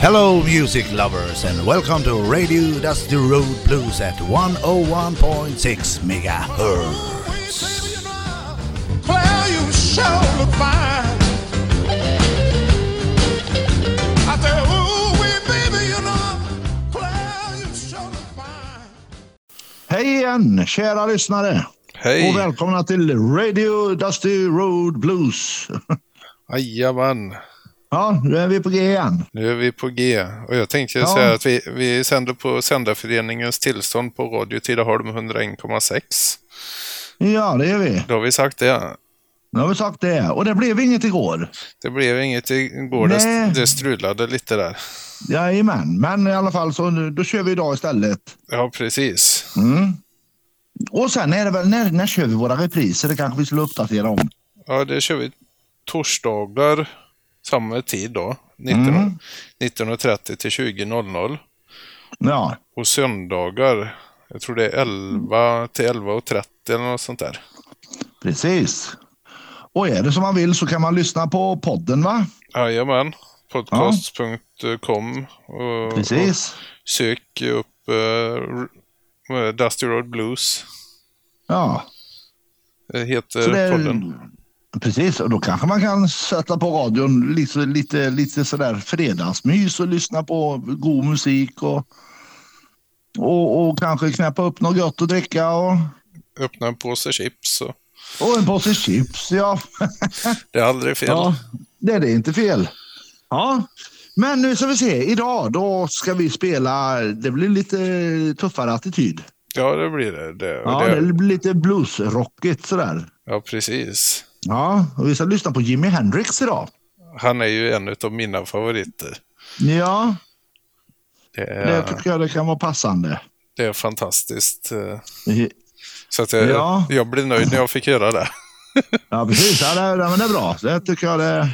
Hello, music lovers, and welcome to Radio Dusty Road Blues at 101.6 megahertz. Claire, you sure look fine. I said, ooh, wee, baby, you know, Claire, you sure look fine. Hej igen, kära lyssnare. Hej! Och välkomna till Radio Dusty Road Blues. Jajamän, ja, nu är vi på G igen. nu är vi på G. Och jag tänkte Ja. säga att vi, vi sänder på Sändarföreningens tillstånd på Radio Tidaholm 101,6. Ja, det är vi. Då har vi sagt det. Nu har vi sagt det. Och det blev inget igår. Det blev inget igår, det, det strulade lite där. Jajamän, men i alla fall så nu- då kör vi idag istället. Ja, precis. Mm. Och sen är det väl, när, när kör vi våra repriser? Det kanske vi skulle uppdatera om. Ja, det kör vi torsdagar, samma tid då. 19, Mm. 19.30 till 20.00. Ja, Och söndagar, jag tror det är 11 till 11.30 eller något sånt där. precis. Och är det som man vill så kan man lyssna på podden va? Jajamän. Podcast.com. Och, Precis. och sök upp uh, Dusty Road Blues. Ja, Det heter det är, podden. Precis, och då kanske man kan sätta på radion lite, lite, lite sådär fredagsmys och lyssna på god musik och, och, och kanske knäppa upp något gott att dricka och, Öppna en påse chips. Och och en påse chips. Ja. det är aldrig fel. ja, det är det inte fel. Ja, men nu ska vi se. Idag då ska vi spela, det blir lite tuffare attityd. Ja, det blir det. det, Ja, det det blir lite bluesrockigt sådär. ja, precis. Ja, och vi ska lyssna på Jimi Hendrix idag. Han är ju en av mina favoriter. Ja, Det det är, tycker jag det kan vara passande. det är fantastiskt. Så att jag, Ja. jag blev nöjd när jag fick göra det. Ja, precis. Ja, det, det, det är bra. Det tycker jag det,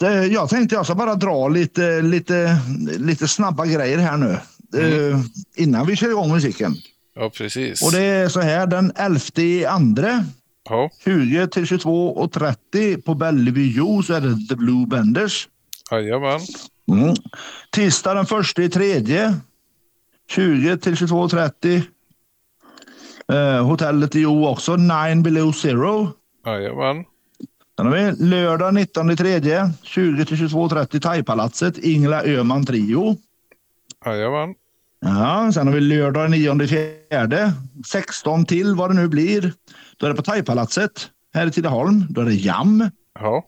det... Jag tänkte jag ska bara dra lite, lite, lite snabba grejer här nu. eh, innan vi kör igång musiken. Ja, precis. Och det är så här, den 11 i andra Ja, 20 till 22 och 30 på Bellevue Jo så är det The Blue Benders. jajamän. Mm. Tisdag den första i tredje 20 till 22 och 30. Eh, hotellet i Jo också, Nine Below Zero. Jajamän. Sen har vi lördag 19 i tredje 20 till 22.30 Thaipalatset, Ingela Öhman Trio. Jajamän. Ja, sen har vi lördag 9 i fjärde 16 till vad det nu blir. Då är det på Thaipalatset här i Tidaholm. Då är det Jam. Ja,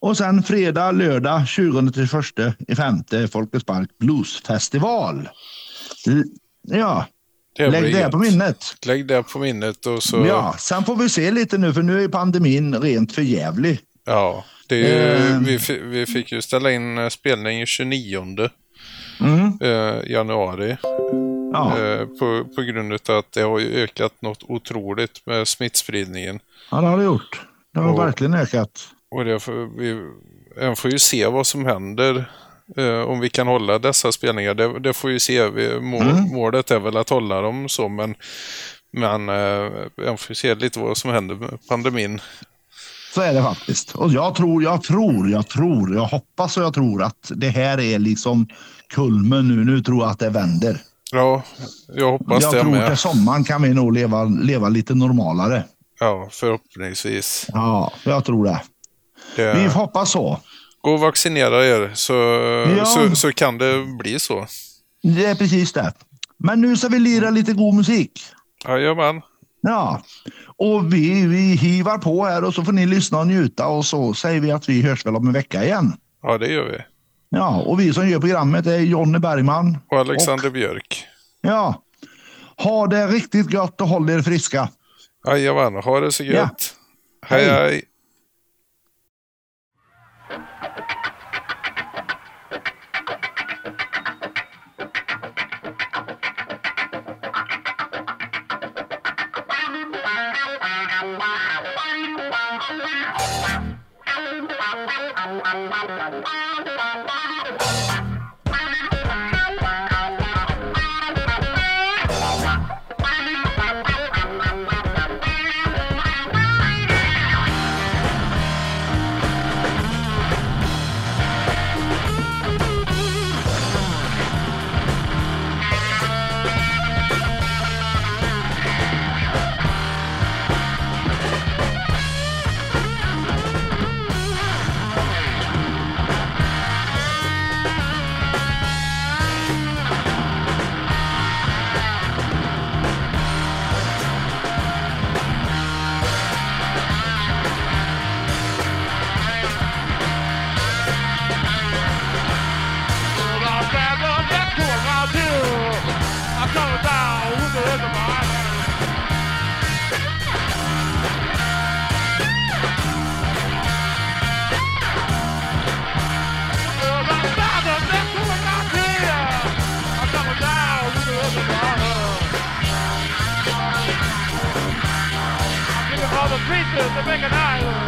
Och sen fredag, lördag 20 till 1 i femte Folkets Park Bluesfestival. L- Ja, det lägg det på minnet. Lägg det på minnet och så... Ja, sen får vi se lite nu för nu är pandemin rent för jävlig. Ja, det ju, Ehm. vi, vi fick ju ställa in eh, spelning 29 Mm. eh, januari Ja. eh, på, på grund av att det har ökat något otroligt med smittspridningen. ja, det har det gjort. Det har Och- verkligen ökat. Och det får, vi en får ju se vad som händer eh, om vi kan hålla dessa spelningar. Det, det får ju se. Vi, mål, Mm. Målet är väl att hålla dem så, men, men eh, en får ju se lite vad som händer med pandemin. Så är det faktiskt. Och jag tror, jag tror, jag tror, jag hoppas och jag tror att det här är liksom kulmen nu. Nu tror jag att det vänder. Ja, jag hoppas jag det tror med. till sommaren kan vi nog leva, leva lite normalare. Ja, förhoppningsvis. Ja, jag tror det. Det, Vi hoppas så. Gå och vaccinera er så, Ja. så, så kan det bli så. Det är precis det. Men nu ska vi lira lite god musik. Jajamän. Ja, och vi, vi hivar på här och så får ni lyssna och njuta och så säger vi att vi hörs väl om en vecka igen. Ja, det gör vi. Ja, och vi som gör programmet är Jonny Bergman. Och Alexander och, Björk. Ja. Ha det riktigt gott och håll er friska. Jajamän, ha det så gött. Ja. Hej, hej. hej. Bye. Second Island.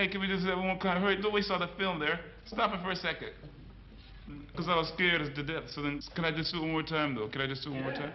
Hey, can we just have one kind of hurry? Don't waste all the film there. Stop it for a second. Because I was scared as to death. So then, can I just do it one more time, though? Can I just do it one more time?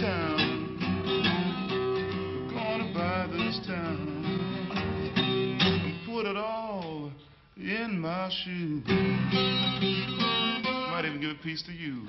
Town. I'm gonna buy this town. And put it all in my shoe. Might even give a piece to you.